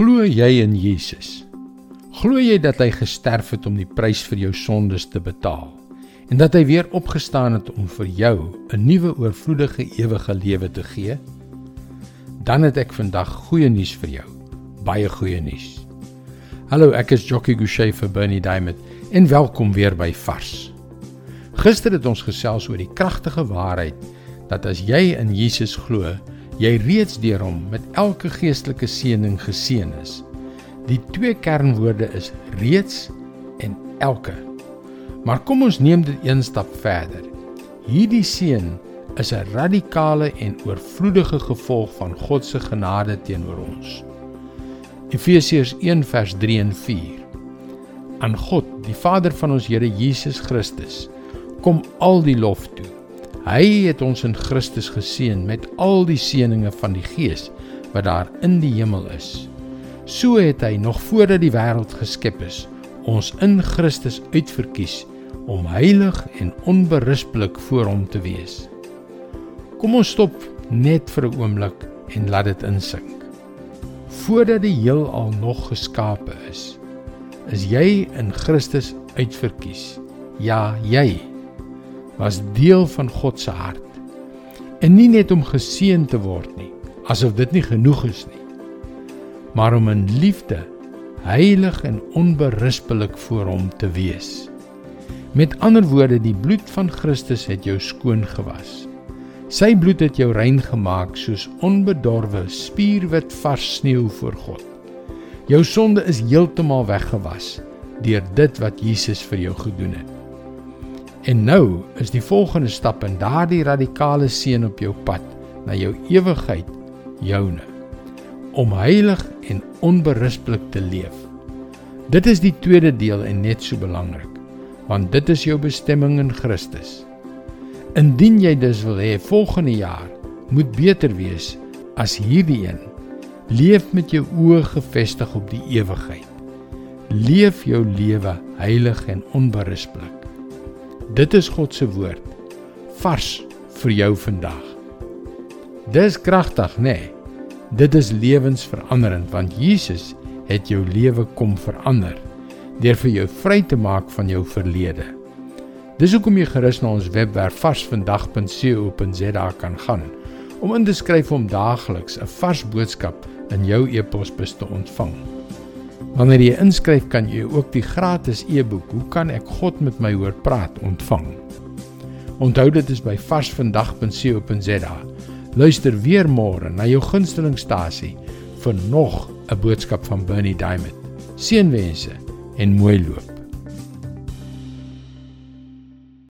Glo jy in Jesus? Glo jy dat hy gesterf het om die prys vir jou sondes te betaal en dat hy weer opgestaan het om vir jou 'n nuwe oorvloedige ewige lewe te gee? Dan het ek vandag goeie nuus vir jou. Baie goeie nuus. Hallo, ek is Jockey Gouchee vir Bernie Diamond en welkom weer by Vars. Gister het ons gesels oor die kragtige waarheid dat as jy in Jesus glo, jy reeds deur hom met elke geestelike seëning geseën is. Die twee kernwoorde is reeds en elke. Maar kom ons neem dit een stap verder. Hierdie seën is 'n radikale en oorvloedige gevolg van God se genade teenoor ons. Efesiërs 1:3 en 4. Aan God, die Vader van ons Here Jesus Christus, kom al die lof toe Hy het ons in Christus geseën met al die seënings van die Gees wat daar in die hemel is. So het hy nog voordat die wêreld geskep is, ons in Christus uitverkies om heilig en onberispelik voor hom te wees. Kom ons stop net vir 'n oomblik en laat dit insink. Voordat die heelal nog geskape is, is jy in Christus uitverkies. Ja, jy was deel van God se hart. En nie net om geseën te word nie, asof dit nie genoeg is nie, maar om in liefde heilig en onberispelik voor hom te wees. Met ander woorde, die bloed van Christus het jou skoon gewas. Sy bloed het jou rein gemaak soos onbedorwe, spierwit vars sneeu voor God. Jou sonde is heeltemal weggewas deur dit wat Jesus vir jou gedoen het. En nou is die volgende stap in daardie radikale seën op jou pad na jou ewigheid joune om heilig en onberispelik te leef. Dit is die tweede deel en net so belangrik, want dit is jou bestemming in Christus. Indien jy dus wil hê volgende jaar moet beter wees as hierdie een, leef met jou oë gefestig op die ewigheid. Leef jou lewe heilig en onberispelik. Dit is God se woord vars vir jou vandag. Dis kragtig, nê? Nee. Dit is lewensveranderend want Jesus het jou lewe kom verander deur vir jou vry te maak van jou verlede. Dis hoekom jy gerus na ons webwerf varsvandag.co.za kan gaan om in te skryf om daagliks 'n vars boodskap in jou e-posbus te ontvang. Wanneer jy inskryf, kan jy ook die gratis e-boek Hoe kan ek God met my hoor praat ontvang. Onthou dit is by varsvandag.co.za. Luister weer môre na jou gunstelingstasie vir nog 'n boodskap van Bernie Diamond. Seënwense en mooi loop.